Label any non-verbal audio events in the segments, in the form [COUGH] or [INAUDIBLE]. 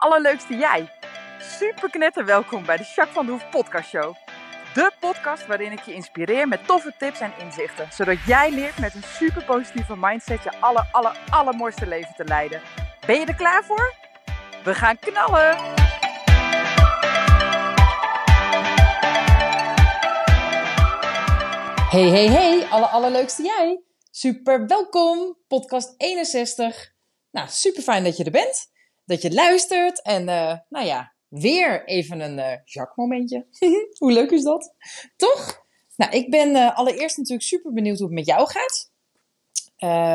allerleukste jij. Super knetter welkom bij de Jacques van de Hoef podcast show. De podcast waarin ik je inspireer met toffe tips en inzichten. Zodat jij leert met een super positieve mindset je aller, aller, allermooiste leven te leiden. Ben je er klaar voor? We gaan knallen! Hey, hey, hey, alle allerleukste jij. Super welkom, podcast 61. Nou, super fijn dat je er bent, dat je luistert en uh, nou ja, weer even een uh, Jacques momentje. [LAUGHS] hoe leuk is dat? Toch? Nou, ik ben uh, allereerst natuurlijk super benieuwd hoe het met jou gaat.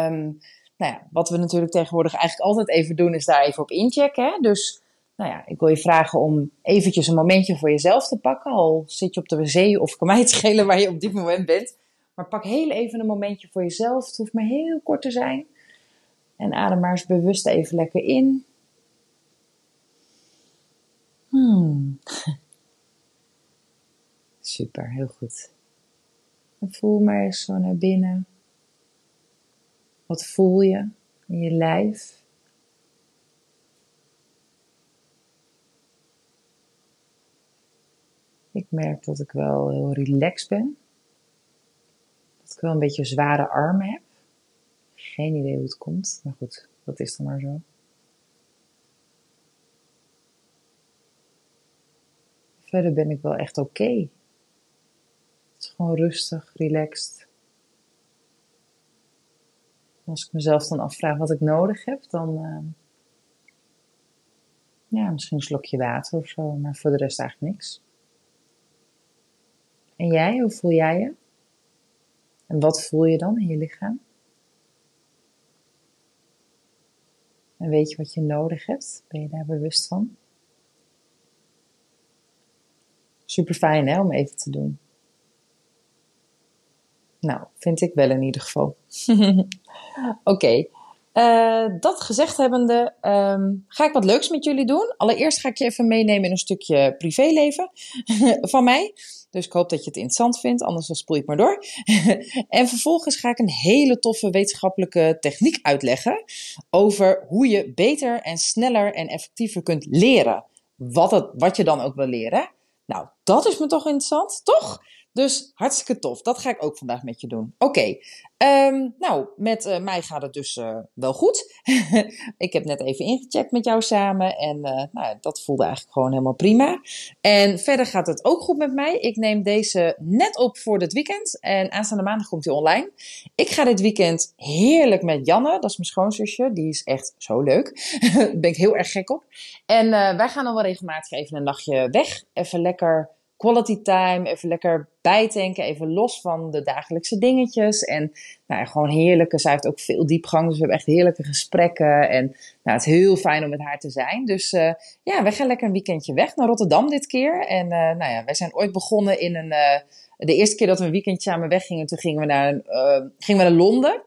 Um, nou ja, wat we natuurlijk tegenwoordig eigenlijk altijd even doen, is daar even op inchecken. Dus nou ja, ik wil je vragen om eventjes een momentje voor jezelf te pakken. Al zit je op de wc of kan mij het schelen waar je op dit moment bent. Maar pak heel even een momentje voor jezelf. Het hoeft maar heel kort te zijn. En adem maar eens bewust even lekker in. Hmm. [LAUGHS] Super, heel goed. Voel maar eens zo naar binnen. Wat voel je in je lijf? Ik merk dat ik wel heel relaxed ben. Dat ik wel een beetje zware armen heb. Geen idee hoe het komt, maar goed, dat is dan maar zo. Verder ben ik wel echt oké. Het is gewoon rustig, relaxed. Als ik mezelf dan afvraag wat ik nodig heb, dan. Uh, ja, misschien een slokje water of zo, maar voor de rest eigenlijk niks. En jij, hoe voel jij je? En wat voel je dan in je lichaam? En weet je wat je nodig hebt? Ben je daar bewust van? Super fijn hè, om even te doen. Nou, vind ik wel in ieder geval. [LAUGHS] Oké, eh, dat gezegd hebbende, um, ga ik wat leuks met jullie doen. Allereerst ga ik je even meenemen in een stukje privéleven [LAUGHS] van mij. Dus ik hoop dat je het interessant vindt, anders dan spoel ik maar door. [LAUGHS] en vervolgens ga ik een hele toffe wetenschappelijke techniek uitleggen over hoe je beter en sneller en effectiever kunt leren. Wat, het, wat je dan ook wil leren. Nou, dat is me toch interessant, toch? Dus hartstikke tof. Dat ga ik ook vandaag met je doen. Oké, um, nou, met uh, mij gaat het dus uh, wel goed. [LAUGHS] ik heb net even ingecheckt met jou samen en uh, nou, dat voelde eigenlijk gewoon helemaal prima. En verder gaat het ook goed met mij. Ik neem deze net op voor dit weekend en aanstaande maandag komt hij online. Ik ga dit weekend heerlijk met Janne, dat is mijn schoonzusje. Die is echt zo leuk. [LAUGHS] Daar ben ik heel erg gek op. En wij gaan dan wel regelmatig even een nachtje weg. Even lekker quality time, even lekker bijtanken, even los van de dagelijkse dingetjes. En nou ja, gewoon heerlijke, zij heeft ook veel diepgang, dus we hebben echt heerlijke gesprekken. En nou, het is heel fijn om met haar te zijn. Dus uh, ja, we gaan lekker een weekendje weg naar Rotterdam dit keer. En uh, nou ja, wij zijn ooit begonnen in een, uh, de eerste keer dat we een weekendje samen weggingen, toen gingen we naar, gingen we naar Londen.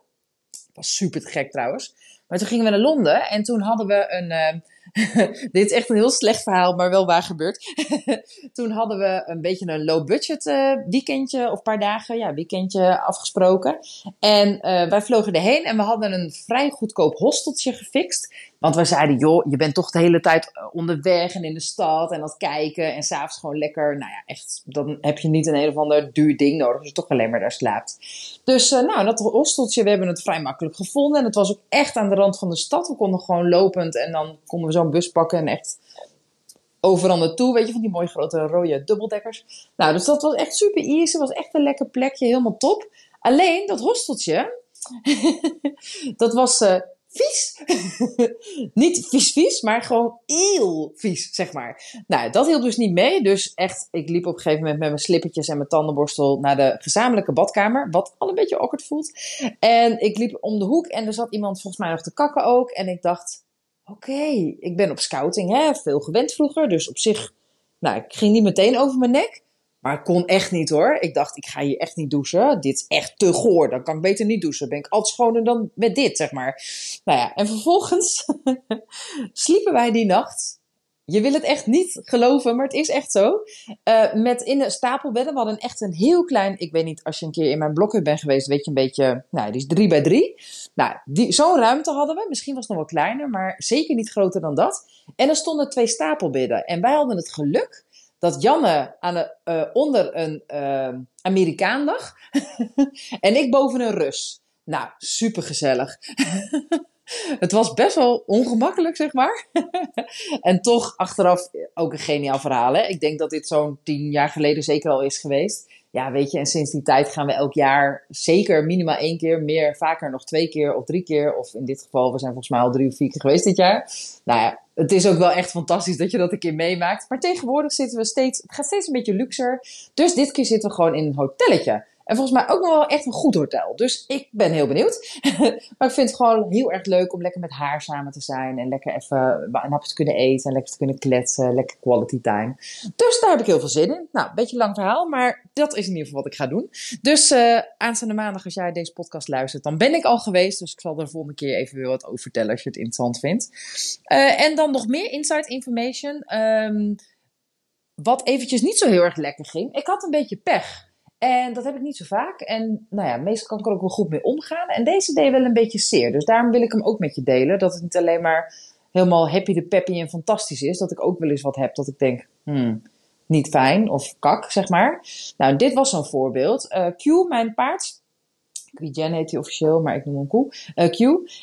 Dat was super te gek trouwens. Maar toen gingen we naar Londen en toen hadden we een [LAUGHS] Dit is echt een heel slecht verhaal, maar wel waar gebeurd. [LAUGHS] Toen hadden we een beetje een low budget uh, weekendje of paar dagen, ja, weekendje afgesproken. En uh, wij vlogen erheen en we hadden een vrij goedkoop hosteltje gefixt. Want we zeiden, joh, je bent toch de hele tijd eh, onderweg en in de stad en dat kijken. En s'avonds gewoon lekker, nou ja, echt, dan heb je niet een een of ander duur ding nodig. Dus je toch alleen maar daar slaapt. Dus uh, nou, dat hosteltje, we hebben het vrij makkelijk gevonden. En het was ook echt aan de rand van de stad. We konden gewoon lopend en dan konden we zo'n bus pakken en echt overal naartoe. Weet je, van die mooie grote rode dubbeldekkers. Nou, dus dat was echt super easy. was echt een lekker plekje, helemaal top. Alleen, dat hosteltje, [LAUGHS] dat was... Uh, vies. [LAUGHS] niet vies vies, maar gewoon heel vies, zeg maar. Nou, dat hielp dus niet mee. Dus echt, ik liep op een gegeven moment met mijn slippertjes en mijn tandenborstel naar de gezamenlijke badkamer. Wat al een beetje awkward voelt. En ik liep om de hoek en er zat iemand volgens mij nog te kakken ook. En ik dacht, oké, ik ben op scouting, hè, veel gewend vroeger. Dus op zich, nou, ik ging niet meteen over mijn nek. Maar ik kon echt niet hoor. Ik dacht, ik ga hier echt niet douchen. Dit is echt te goor. Dan kan ik beter niet douchen. Ben ik altijd schoner dan met dit, zeg maar. Nou ja, en vervolgens [LAUGHS] sliepen wij die nacht je wil het echt niet geloven, maar het is echt zo. Uh, met in de stapelbedden. We hadden echt een heel klein. Ik weet niet, als je een keer in mijn blokken bent geweest, weet je een beetje. Nou, die is drie bij drie. Nou, zo'n ruimte hadden we. Misschien was het nog wel kleiner, maar zeker niet groter dan dat. En er stonden twee stapelbedden. En wij hadden het geluk dat Janne aan de, uh, onder een uh, Amerikaan lag. [LAUGHS] en ik boven een Rus. Nou, super gezellig. [LAUGHS] het was best wel ongemakkelijk, zeg maar. [LAUGHS] en toch achteraf ook een geniaal verhaal. Hè? Ik denk dat dit zo'n tien jaar geleden zeker al is geweest. Ja, weet je, en sinds die tijd gaan we elk jaar zeker minimaal één keer, meer, vaker nog twee keer of drie keer. Of in dit geval, we zijn volgens mij al drie of vier keer geweest dit jaar. Nou ja, het is ook wel echt fantastisch dat je dat een keer meemaakt. Maar tegenwoordig zitten we steeds, het gaat steeds een beetje luxer. Dus dit keer zitten we gewoon in een hotelletje. En volgens mij ook nog wel echt een goed hotel. Dus ik ben heel benieuwd. [LAUGHS] maar ik vind het gewoon heel erg leuk om lekker met haar samen te zijn. En lekker even een hapje te kunnen eten. En lekker te kunnen kletsen. Lekker quality time. Dus daar heb ik heel veel zin in. Nou, een beetje lang verhaal. Maar dat is in ieder geval wat ik ga doen. Dus uh, aanstaande maandag als jij deze podcast luistert. Dan ben ik al geweest. Dus ik zal er de volgende keer even weer wat over vertellen. Als je het interessant vindt. Uh, en dan nog meer insight information. Um, wat eventjes niet zo heel erg lekker ging. Ik had een beetje pech. En dat heb ik niet zo vaak. En nou ja, meestal kan ik er ook wel goed mee omgaan. En deze deed wel een beetje zeer. Dus daarom wil ik hem ook met je delen. Dat het niet alleen maar helemaal happy de peppy en fantastisch is. Dat ik ook wel eens wat heb dat ik denk, hmm, niet fijn of kak, zeg maar. Nou, dit was zo'n voorbeeld. Uh, Q, mijn paard. Jen heet hij officieel, maar ik noem hem Koe. Uh, Q.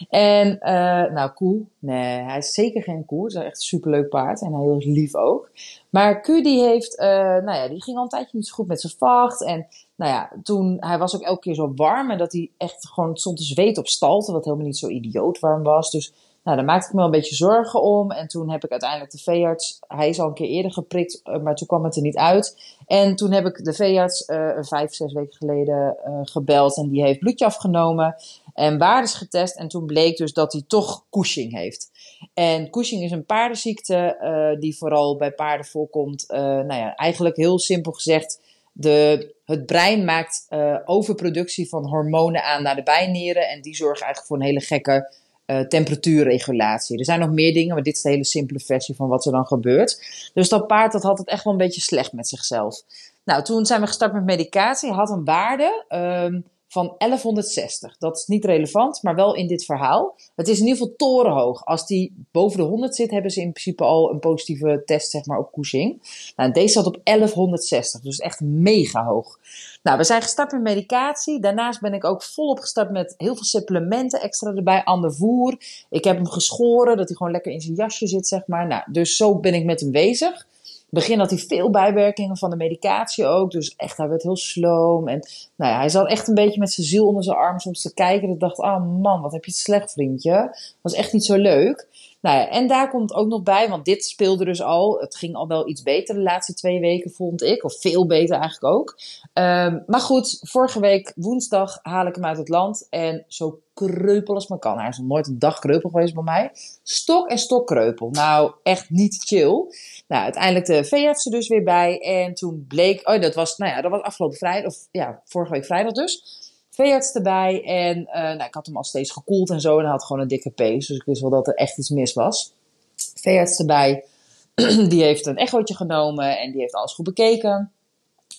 En, uh, nou, Koe. Nee, hij is zeker geen Koe. Het is echt een superleuk paard. En hij heel lief ook. Maar Q die heeft, uh, nou ja, die ging al een tijdje niet zo goed met zijn vacht. En nou ja, toen, hij was ook elke keer zo warm. En dat hij echt gewoon stond te zweten op stalte. Wat helemaal niet zo idioot warm was. Dus nou, daar maakte ik me wel een beetje zorgen om. En toen heb ik uiteindelijk de veearts, hij is al een keer eerder geprikt, eh, maar toen kwam het er niet uit. En toen heb ik de veearts uh, vijf, zes weken geleden uh, gebeld en die heeft bloedje afgenomen en waardes getest. En toen bleek dus dat hij toch Cushing heeft. En Cushing is een paardenziekte die vooral bij paarden voorkomt. nou ja, eigenlijk heel simpel gezegd, de, het brein maakt overproductie van hormonen aan naar de bijnieren en die zorgen eigenlijk voor een hele gekke uh, temperatuurregulatie. Er zijn nog meer dingen, maar dit is de hele simpele versie van wat er dan gebeurt. Dus dat paard dat had het echt wel een beetje slecht met zichzelf. Nou, toen zijn we gestart met medicatie. Had een waarde um, van 1160. Dat is niet relevant, maar wel in dit verhaal. Het is in ieder geval torenhoog. Als die boven de 100 zit, hebben ze in principe al een positieve test zeg maar, op Cushing. Nou, deze zat op 1160, dus echt mega hoog. Nou, we zijn gestart met medicatie. Daarnaast ben ik ook volop gestart met heel veel supplementen extra erbij. Ander voer. Ik heb hem geschoren, dat hij gewoon lekker in zijn jasje zit, zeg maar. Nou, dus zo ben ik met hem bezig begin had hij veel bijwerkingen van de medicatie ook. Dus echt, hij werd heel sloom. En nou ja, hij zat echt een beetje met zijn ziel onder zijn arm soms te kijken. Ik dacht, oh man, wat heb je het slecht, vriendje. Was echt niet zo leuk. Nou ja, en daar komt ook nog bij, want dit speelde dus al. Het ging al wel iets beter de laatste twee weken, vond ik. Of veel beter eigenlijk ook. Um, maar goed, vorige week woensdag haal ik hem uit het land. En zo kreupel als maar kan. Hij is nog nooit een dag kreupel geweest bij mij. Stok en stok kreupel. Nou, echt niet chill. Nou, uiteindelijk de veearts er dus weer bij. En toen bleek, oh, dat was, nou ja, dat was afgelopen vrijdag, of ja, vorige week vrijdag dus veearts erbij. En uh, nou, ik had hem al steeds gekoeld en zo. En hij had gewoon een dikke pees. Dus ik wist wel dat er echt iets mis was. Veearts erbij. [CLEARS THROAT] die heeft een echootje genomen en die heeft alles goed bekeken.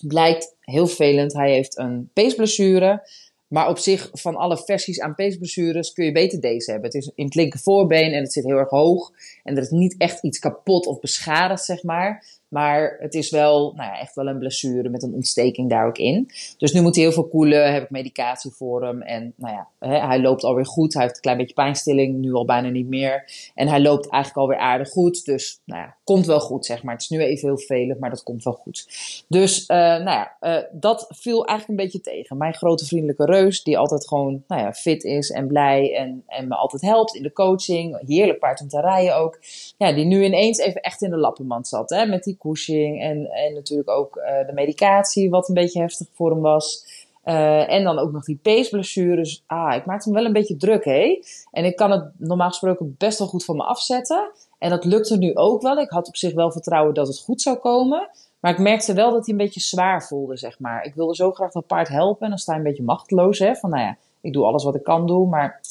Blijkt heel vervelend. Hij heeft een peesblessure. Maar op zich, van alle versies aan peesblessures, kun je beter deze hebben. Het is in het linker voorbeen en het zit heel erg hoog. En er is niet echt iets kapot of beschadigd, zeg maar. Maar het is wel, nou ja, echt wel een blessure met een ontsteking daar ook in. Dus nu moet hij heel veel koelen, heb ik medicatie voor hem. En nou ja, hij loopt alweer goed. Hij heeft een klein beetje pijnstilling, nu al bijna niet meer. En hij loopt eigenlijk alweer aardig goed. Dus nou ja, komt wel goed, zeg maar. Het is nu even heel vervelend, maar dat komt wel goed. Dus uh, nou ja, uh, dat viel eigenlijk een beetje tegen. Mijn grote vriendelijke reus, die altijd gewoon nou ja, fit is en blij en, en me altijd helpt in de coaching. Heerlijk paard om te rijden ook. Ja, die nu ineens even echt in de lappenmand zat, hè, met die Cushing en, en natuurlijk ook uh, de medicatie, wat een beetje heftig voor hem was. Uh, en dan ook nog die peesblessures. Ah, ik maakte me wel een beetje druk, hé. En ik kan het normaal gesproken best wel goed van me afzetten. En dat lukte nu ook wel. Ik had op zich wel vertrouwen dat het goed zou komen. Maar ik merkte wel dat hij een beetje zwaar voelde, zeg maar. Ik wilde zo graag dat paard helpen. En dan sta je een beetje machteloos, hè. Van, nou ja, ik doe alles wat ik kan doen, maar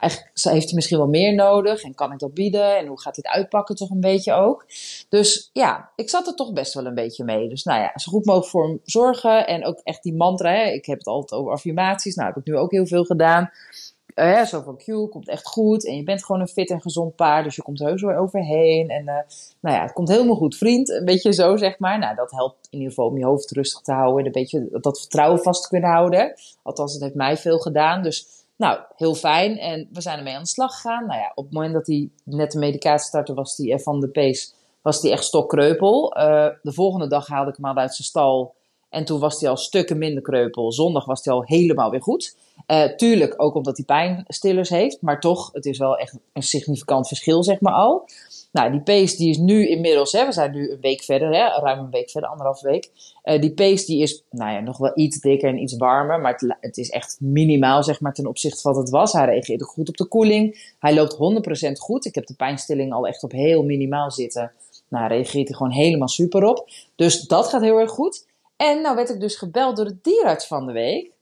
eigenlijk heeft hij misschien wel meer nodig en kan ik dat bieden en hoe gaat dit uitpakken toch een beetje ook. Dus ja, ik zat er toch best wel een beetje mee. Dus nou ja, zo goed mogelijk voor hem zorgen en ook echt die mantra. Hè. Ik heb het altijd over affirmaties, nou heb ik nu ook heel veel gedaan. Uh, zo van Q, komt echt goed. En je bent gewoon een fit en gezond paard. Dus je komt heus weer overheen. En uh, nou ja, het komt helemaal goed, vriend. Een beetje zo, zeg maar. Nou, dat helpt in ieder geval om je hoofd rustig te houden. En een beetje dat vertrouwen vast te kunnen houden. Althans, het heeft mij veel gedaan. Dus nou, heel fijn. En we zijn ermee aan de slag gegaan. Nou ja, op het moment dat hij net de medicatie startte, was hij van de pees, was hij echt stokkreupel. Uh, de volgende dag haalde ik hem al uit zijn stal. En toen was hij al stukken minder kreupel. Zondag was hij al helemaal weer goed. Uh, tuurlijk ook omdat hij pijnstillers heeft. Maar toch, het is wel echt een significant verschil, zeg maar al. Nou, die pace die is nu inmiddels, hè, we zijn nu een week verder, hè, ruim een week verder, anderhalf week. Uh, die pace die is nou ja, nog wel iets dikker en iets warmer, maar het, is echt minimaal zeg maar, ten opzichte van wat het was. Hij reageert ook goed op de koeling. Hij loopt 100% goed. Ik heb de pijnstilling al echt op heel minimaal zitten. Nou, reageert hij gewoon helemaal super op. Dus dat gaat heel erg goed. En nou werd ik dus gebeld door de dierarts van de week.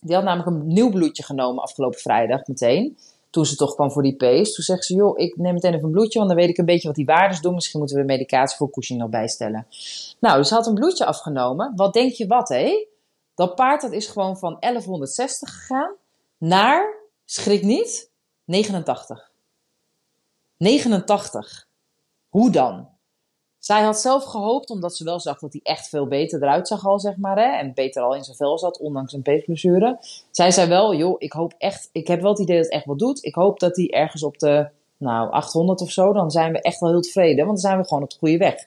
Die had namelijk een nieuw bloedje genomen afgelopen vrijdag meteen toen ze toch kwam voor die pace, toen zegt ze, joh, ik neem meteen even een bloedje, want dan weet ik een beetje wat die waardes doen. Misschien moeten we de medicatie voor Cushing nog bijstellen. Nou, dus ze had een bloedje afgenomen. Wat denk je wat, hé? Dat paard dat is gewoon van 1160 gegaan naar, schrik niet, 89. 89. Hoe dan? Zij had zelf gehoopt, omdat ze wel zag dat hij echt veel beter eruit zag al, zeg maar. Hè, en beter al in zijn vel zat, ondanks een peesblessure. Zij zei wel, joh, ik hoop echt, ik heb wel het idee dat het echt wat doet. Ik hoop dat hij ergens op de, nou, 800 of zo, dan zijn we echt wel heel tevreden. Want dan zijn we gewoon op de goede weg.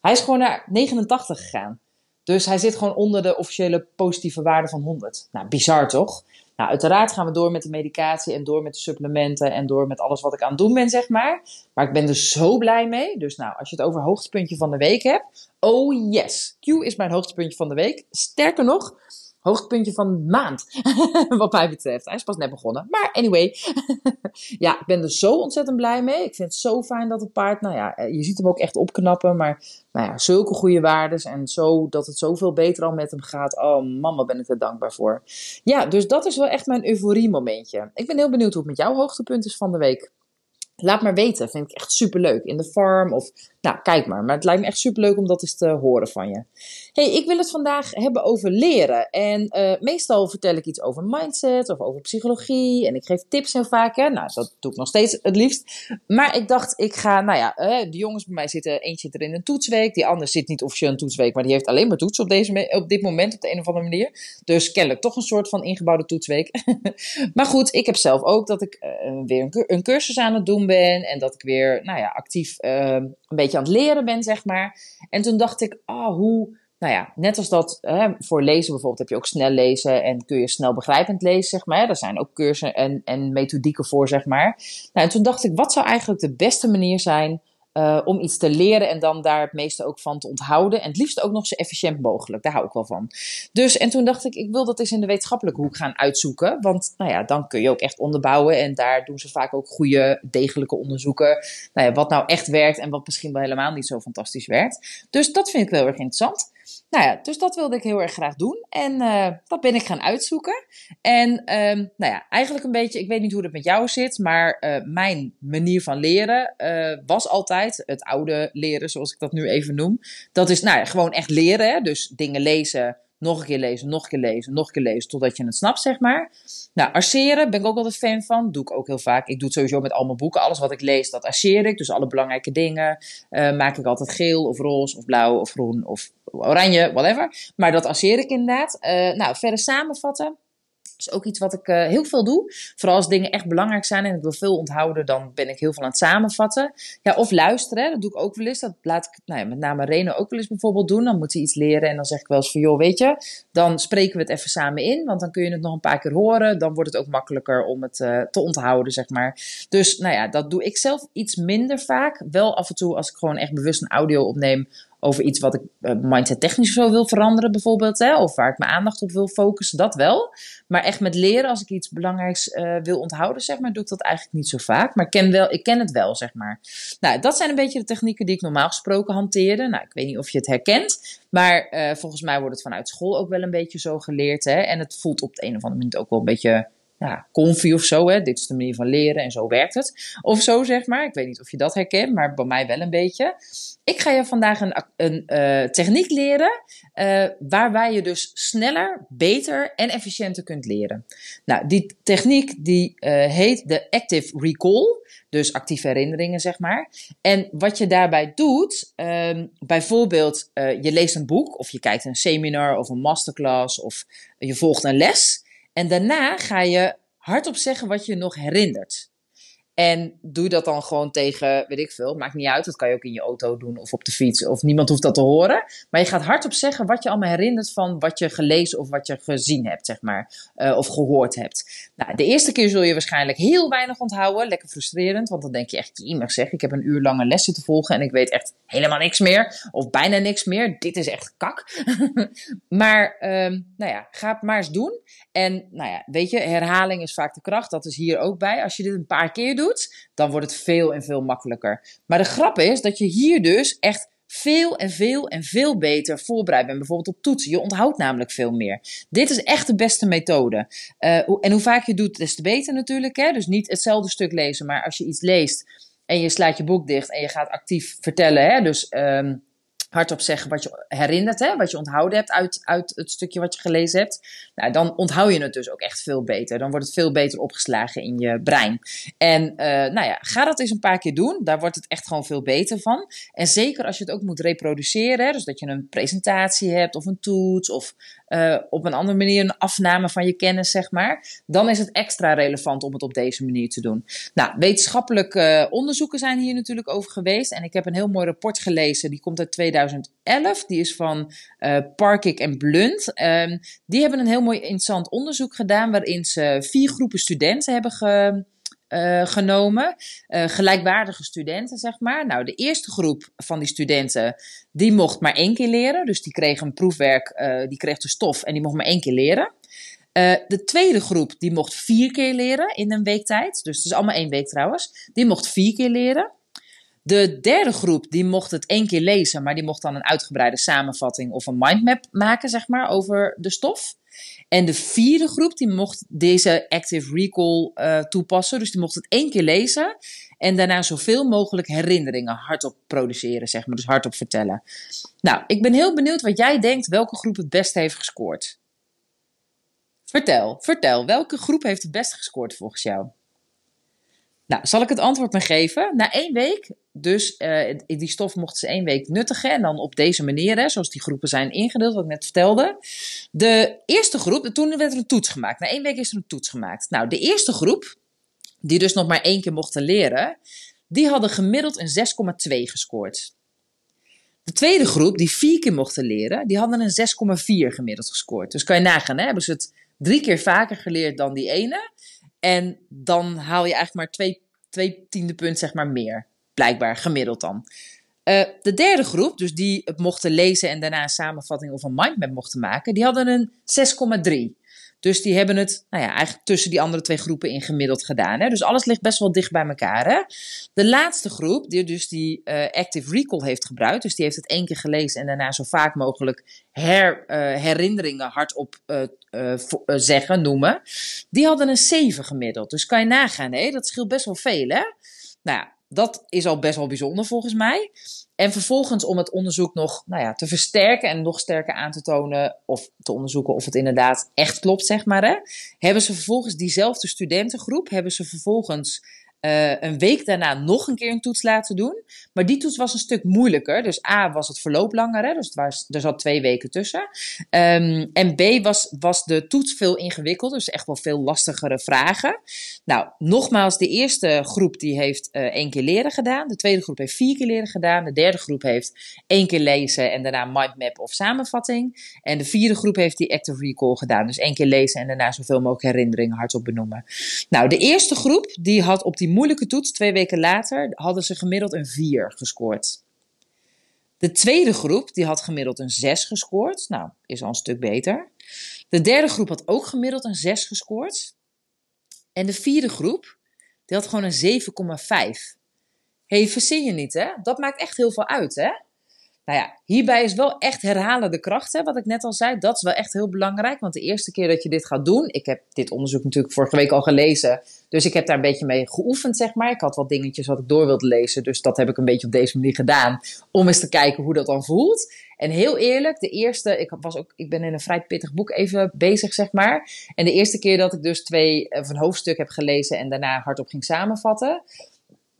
Hij is gewoon naar 89 gegaan. Dus hij zit gewoon onder de officiële positieve waarde van 100. Nou, bizar toch? Nou, uiteraard gaan we door met de medicatie en door met de supplementen en door met alles wat ik aan het doen ben, zeg maar. Maar ik ben er zo blij mee. Dus nou, als je het over hoogtepuntje van de week hebt. Oh yes, Q is mijn hoogtepuntje van de week. Sterker nog, hoogtepuntje van de maand. [LAUGHS] wat mij betreft. Hij is pas net begonnen. Maar anyway. [LAUGHS] ja, ik ben er zo ontzettend blij mee. Ik vind het zo fijn dat het paard, nou ja, je ziet hem ook echt opknappen. Maar nou ja, zulke goede waardes. En zo dat het zoveel beter al met hem gaat. Oh man, wat ben ik er dankbaar voor. Ja, dus dat is wel echt mijn euforie momentje. Ik ben heel benieuwd hoe het met jouw hoogtepunt is van de week. Laat maar weten, vind ik echt superleuk. In de farm of, nou kijk maar. Maar het lijkt me echt superleuk om dat eens te horen van je. hey, ik wil het vandaag hebben over leren. En uh, meestal vertel ik iets over mindset of over psychologie. En ik geef tips heel vaak. Hè. Nou, dat doe ik nog steeds het liefst. Maar ik dacht, ik ga, nou ja, uh, de jongens bij mij zitten, eentje zit er in een toetsweek. Die ander zit niet officieel een toetsweek, maar die heeft alleen maar toetsen op, deze, op dit moment op de een of andere manier. Dus kennelijk toch een soort van ingebouwde toetsweek. [LAUGHS] maar goed, ik heb zelf ook dat ik uh, weer een, een cursus aan het doen ben en dat ik weer nou ja, actief uh, een beetje aan het leren ben, zeg maar. En toen dacht ik, ah, oh, hoe, nou ja, net als dat hè, voor lezen bijvoorbeeld heb je ook snel lezen en kun je snel begrijpend lezen, zeg maar. Er zijn ook cursussen en, en methodieken voor, zeg maar. Nou, en toen dacht ik, wat zou eigenlijk de beste manier zijn uh, om iets te leren en dan daar het meeste ook van te onthouden. En het liefst ook nog zo efficiënt mogelijk. Daar hou ik wel van. Dus, en toen dacht ik, ik wil dat eens in de wetenschappelijke hoek gaan uitzoeken. Want, nou ja, dan kun je ook echt onderbouwen. En daar doen ze vaak ook goede, degelijke onderzoeken. Nou ja, wat nou echt werkt en wat misschien wel helemaal niet zo fantastisch werkt. Dus dat vind ik wel erg interessant. Nou ja, dus dat wilde ik heel erg graag doen. En uh, dat ben ik gaan uitzoeken. En um, nou ja, eigenlijk een beetje, ik weet niet hoe het met jou zit, maar uh, mijn manier van leren uh, was altijd het oude leren, zoals ik dat nu even noem. Dat is nou ja, gewoon echt leren, hè? dus dingen lezen, nog een keer lezen, nog een keer lezen, nog een keer lezen, totdat je het snapt, zeg maar. Nou, arceren ben ik ook altijd fan van. Doe ik ook heel vaak. Ik doe het sowieso met al mijn boeken. Alles wat ik lees, dat arceer ik. Dus alle belangrijke dingen uh, maak ik altijd geel of roze of blauw of groen of oranje, whatever. Maar dat arceer ik inderdaad. Uh, nou, verder samenvatten is ook iets wat ik uh, heel veel doe. Vooral als dingen echt belangrijk zijn en ik wil veel onthouden, dan ben ik heel veel aan het samenvatten. Ja, of luisteren, dat doe ik ook wel eens. Dat laat ik nou ja, met name Reno ook wel eens bijvoorbeeld doen. Dan moet hij iets leren en dan zeg ik wel eens van, joh, weet je, dan spreken we het even samen in, want dan kun je het nog een paar keer horen. Dan wordt het ook makkelijker om het uh, te onthouden, zeg maar. Dus nou ja, dat doe ik zelf iets minder vaak. Wel af en toe als ik gewoon echt bewust een audio opneem over iets wat ik uh, mindset technisch zo wil veranderen bijvoorbeeld. Hè, of waar ik mijn aandacht op wil focussen, dat wel. Maar echt met leren, als ik iets belangrijks uh, wil onthouden, zeg maar, doe ik dat eigenlijk niet zo vaak. Maar ik ken, wel, ik ken het wel, zeg maar. Nou, dat zijn een beetje de technieken die ik normaal gesproken hanteerde. Nou, ik weet niet of je het herkent. Maar uh, volgens mij wordt het vanuit school ook wel een beetje zo geleerd. Hè? En het voelt op de een of andere manier ook wel een beetje ja, comfy of zo. Hè? Dit is de manier van leren en zo werkt het. Of zo, zeg maar. Ik weet niet of je dat herkent, maar bij mij wel een beetje. Ik ga je vandaag een, een uh, techniek leren uh, waarbij je dus sneller, beter en efficiënter kunt leren. Nou, die techniek die uh, heet de Active Recall. Dus actieve herinneringen, zeg maar. En wat je daarbij doet, um, bijvoorbeeld je leest een boek of je kijkt een seminar of een masterclass of je volgt een les. En daarna ga je hardop zeggen wat je nog herinnert. En doe dat dan gewoon tegen, weet ik veel, maakt niet uit. Dat kan je ook in je auto doen of op de fiets. Of niemand hoeft dat te horen. Maar je gaat hardop zeggen wat je allemaal herinnert van wat je gelezen of wat je gezien hebt, zeg maar. Uh, of gehoord hebt. Nou, de eerste keer zul je waarschijnlijk heel weinig onthouden. Lekker frustrerend, want dan denk je echt, iemand zeg, ik heb een uur lange lessen te volgen en ik weet echt helemaal niks meer. Of bijna niks meer. Dit is echt kak. [LAUGHS] maar, um, nou ja, ga het maar eens doen. En, nou ja, weet je, herhaling is vaak de kracht. Dat is hier ook bij. Als je dit een paar keer doet dan wordt het veel en veel makkelijker. Maar de grap is dat je hier dus echt veel en veel en veel beter voorbereid bent. Bijvoorbeeld op toetsen. Je onthoudt namelijk veel meer. Dit is echt de beste methode. Uh, en hoe vaak je doet, des te beter natuurlijk. Hè? Dus niet hetzelfde stuk lezen, maar als je iets leest en je slaat je boek dicht en je gaat actief vertellen. Hè? Dus um, hardop zeggen wat je herinnert, hè, wat je onthouden hebt uit, uit het stukje wat je gelezen hebt, nou, dan onthoud je het dus ook echt veel beter. Dan wordt het veel beter opgeslagen in je brein. En uh, nou ja, ga dat eens een paar keer doen. Daar wordt het echt gewoon veel beter van. En zeker als je het ook moet reproduceren, dus dat je een presentatie hebt of een toets of uh, op een andere manier een afname van je kennis, zeg maar, dan is het extra relevant om het op deze manier te doen. Nou, wetenschappelijke uh, onderzoeken zijn hier natuurlijk over geweest. En ik heb een heel mooi rapport gelezen, die komt uit 2011. Die is van uh, Parkik en Blunt. Um, die hebben een heel mooi interessant onderzoek gedaan, waarin ze vier groepen studenten hebben ge uh, genomen. Uh, gelijkwaardige studenten, zeg maar. Nou, de eerste groep van die studenten, die mocht maar één keer leren. Dus die kreeg een proefwerk, uh, die kreeg de stof en die mocht maar één keer leren. de tweede groep, die mocht vier keer leren in een week tijd. Dus het is allemaal één week trouwens. Die mocht vier keer leren. De derde groep, die mocht het één keer lezen, maar die mocht dan een uitgebreide samenvatting of een mindmap maken, zeg maar, over de stof. En de vierde groep die mocht deze Active Recall uh, toepassen. Dus die mocht het één keer lezen. En daarna zoveel mogelijk herinneringen hardop produceren, zeg maar. Dus hardop vertellen. Nou, ik ben heel benieuwd wat jij denkt welke groep het beste heeft gescoord. Vertel, vertel. Welke groep heeft het beste gescoord volgens jou? Nou, zal ik het antwoord maar geven? Na één week, dus uh, die stof mochten ze één week nuttigen. En dan op deze manier, hè, zoals die groepen zijn ingedeeld, wat ik net vertelde. De eerste groep, toen werd er een toets gemaakt. Na één week is er een toets gemaakt. Nou, de eerste groep, die dus nog maar één keer mochten leren, die hadden gemiddeld een 6,2 gescoord. De tweede groep, die vier keer mochten leren, die hadden een 6,4 gemiddeld gescoord. Dus kan je nagaan, hè? hebben ze het drie keer vaker geleerd dan die ene. En dan haal je eigenlijk maar twee, twee tiende punt zeg maar meer. Blijkbaar, gemiddeld dan. Uh, de derde groep, dus die het mochten lezen en daarna een samenvatting of een mindmap mochten maken, die hadden een 6,3. Dus die hebben het nou ja, eigenlijk tussen die andere twee groepen in gemiddeld gedaan. Hè? Dus alles ligt best wel dicht bij elkaar. Hè? De laatste groep, die dus die uh, Active Recall heeft gebruikt, dus die heeft het één keer gelezen en daarna zo vaak mogelijk her, uh, herinneringen hardop uh, zeggen, noemen, die hadden een 7 gemiddeld. Dus kan je nagaan, hè? dat scheelt best wel veel. Hè? Nou dat is al best wel bijzonder volgens mij. En vervolgens om het onderzoek nog nou ja, te versterken en nog sterker aan te tonen of te onderzoeken of het inderdaad echt klopt, zeg maar. Hè, hebben ze vervolgens diezelfde studentengroep, hebben ze vervolgens uh, een week daarna nog een keer een toets laten doen. Maar die toets was een stuk moeilijker. Dus A was het verloop langer, hè, dus was, er zat twee weken tussen. Um, en B was, was de toets veel ingewikkelder, dus echt wel veel lastigere vragen. Nou, nogmaals, de eerste groep die heeft uh, één keer leren gedaan. De tweede groep heeft vier keer leren gedaan. De derde groep heeft één keer lezen en daarna mindmap of samenvatting. En de vierde groep heeft die active recall gedaan. Dus één keer lezen en daarna zoveel mogelijk herinneringen hardop benoemen. Nou, de eerste groep die had op die moeilijke toets, twee weken later, hadden ze gemiddeld een 4 gescoord. De tweede groep, die had gemiddeld een 6 gescoord. Nou, is al een stuk beter. De derde groep had ook gemiddeld een 6 gescoord. En de vierde groep, die had gewoon een 7,5. Hé, hey, verzin je niet, hè? Dat maakt echt heel veel uit, hè? Nou ja, hierbij is wel echt herhalen de kracht, hè, wat ik net al zei. Dat is wel echt heel belangrijk, want de eerste keer dat je dit gaat doen... Ik heb dit onderzoek natuurlijk vorige week al gelezen... Dus ik heb daar een beetje mee geoefend, zeg maar. Ik had wat dingetjes wat ik door wilde lezen. Dus dat heb ik een beetje op deze manier gedaan. Om eens te kijken hoe dat dan voelt. En heel eerlijk, de eerste, ik, was ook, ik ben in een vrij pittig boek even bezig, zeg maar. En de eerste keer dat ik dus twee, een hoofdstuk heb gelezen en daarna hardop ging samenvatten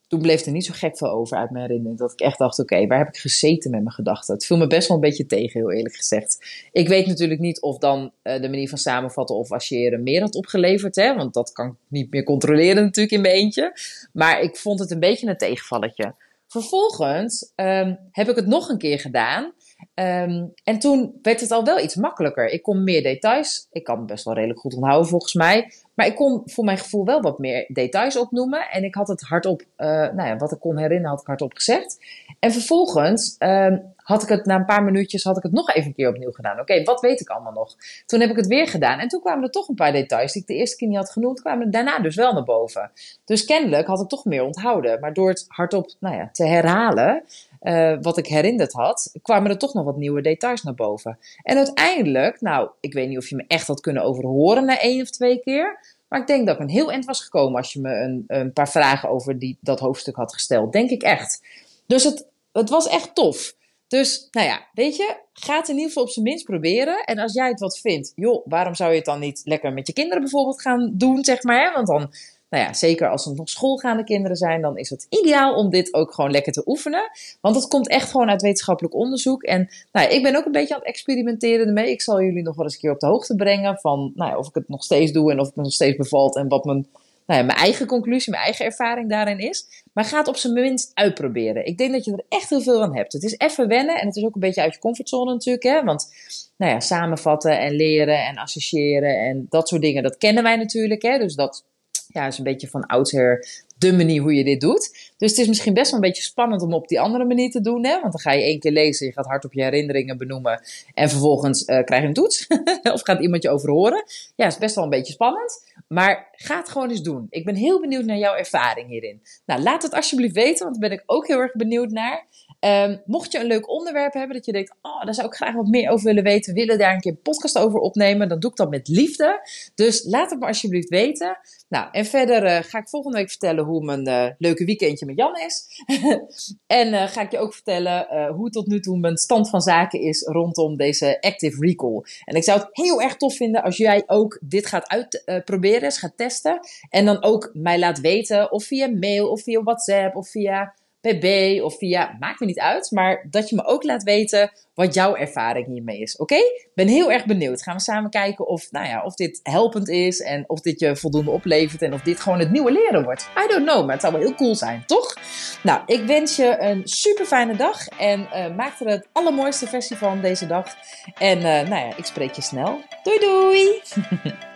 toen bleef er niet zo gek veel over uit mijn herinnering. Dat ik echt dacht, oké, waar heb ik gezeten met mijn gedachten? Het viel me best wel een beetje tegen, heel eerlijk gezegd. Ik weet natuurlijk niet of dan uh, de manier van samenvatten of associëren meer had opgeleverd. Hè? Want dat kan ik niet meer controleren natuurlijk in mijn eentje. Maar ik vond het een beetje een tegenvalletje. Vervolgens um, heb ik het nog een keer gedaan. Um, en toen werd het al wel iets makkelijker. Ik kon meer details. Ik kan best wel redelijk goed onthouden volgens mij. Maar ik kon voor mijn gevoel wel wat meer details opnoemen. En ik had het hardop, uh, nou ja, wat ik kon herinneren, had ik hardop gezegd. En vervolgens uh, had ik het na een paar minuutjes had ik het nog even een keer opnieuw gedaan. Oké, wat weet ik allemaal nog? Toen heb ik het weer gedaan. En toen kwamen er toch een paar details die ik de eerste keer niet had genoemd, kwamen daarna dus wel naar boven. Dus kennelijk had ik toch meer onthouden. Maar door het hardop nou ja, te herhalen, uh, wat ik herinnerd had, kwamen er toch nog wat nieuwe details naar boven. En uiteindelijk, nou, ik weet niet of je me echt had kunnen overhoren na één of twee keer. Maar ik denk dat ik een heel eind was gekomen als je me een, een paar vragen over die, dat hoofdstuk had gesteld. Denk ik echt. Dus het, het was echt tof. Dus, nou ja, weet je, ga het in ieder geval op zijn minst proberen. En als jij het wat vindt, joh, waarom zou je het dan niet lekker met je kinderen bijvoorbeeld gaan doen, zeg maar. Want dan nou ja, zeker als het nog schoolgaande kinderen zijn, dan is het ideaal om dit ook gewoon lekker te oefenen. Want het komt echt gewoon uit wetenschappelijk onderzoek. En nou ik ben ook een beetje aan het experimenteren ermee. Ik zal jullie nog wel eens een keer op de hoogte brengen van nou ja, of ik het nog steeds doe en of het me nog steeds bevalt en wat mijn, nou ja, mijn eigen conclusie, mijn eigen ervaring daarin is. Maar ga het op zijn minst uitproberen. Ik denk dat je er echt heel veel aan hebt. Het is even wennen en het is ook een beetje uit je comfortzone natuurlijk. Hè? Want nou ja, samenvatten en leren en associëren en dat soort dingen, dat kennen wij natuurlijk. Hè? Dus dat ja, is een beetje van oudsher de manier hoe je dit doet. Dus het is misschien best wel een beetje spannend om op die andere manier te doen. Hè? Want dan ga je één keer lezen, je gaat hard op je herinneringen benoemen. En vervolgens uh, krijg je een toets. [LAUGHS] of gaat iemand je overhoren. Ja, is best wel een beetje spannend. Maar ga het gewoon eens doen. Ik ben heel benieuwd naar jouw ervaring hierin. Nou, laat het alsjeblieft weten, want daar ben ik ook heel erg benieuwd naar. Um, mocht je een leuk onderwerp hebben dat je denkt, oh, daar zou ik graag wat meer over willen weten, willen daar een keer een podcast over opnemen, dan doe ik dat met liefde. Dus laat het me alsjeblieft weten. Nou, en verder uh, ga ik volgende week vertellen hoe mijn uh, leuke weekendje met Jan is. [LAUGHS] en uh, ga ik je ook vertellen hoe tot nu toe mijn stand van zaken is rondom deze Active Recall. En ik zou het heel erg tof vinden als jij ook dit gaat uitproberen, gaat testen. En dan ook mij laat weten of via mail of via WhatsApp of via PB of via, maakt me niet uit, maar dat je me ook laat weten wat jouw ervaring hiermee is. Oké? Ben heel erg benieuwd. Gaan we samen kijken of, nou ja, of dit helpend is en of dit je voldoende oplevert en of dit gewoon het nieuwe leren wordt. I don't know, maar het zou wel heel cool zijn, toch? Nou, ik wens je een super fijne dag en uh, maak er het allermooiste versie van deze dag. En uh, nou ja, ik spreek je snel. Doei doei! [LAUGHS]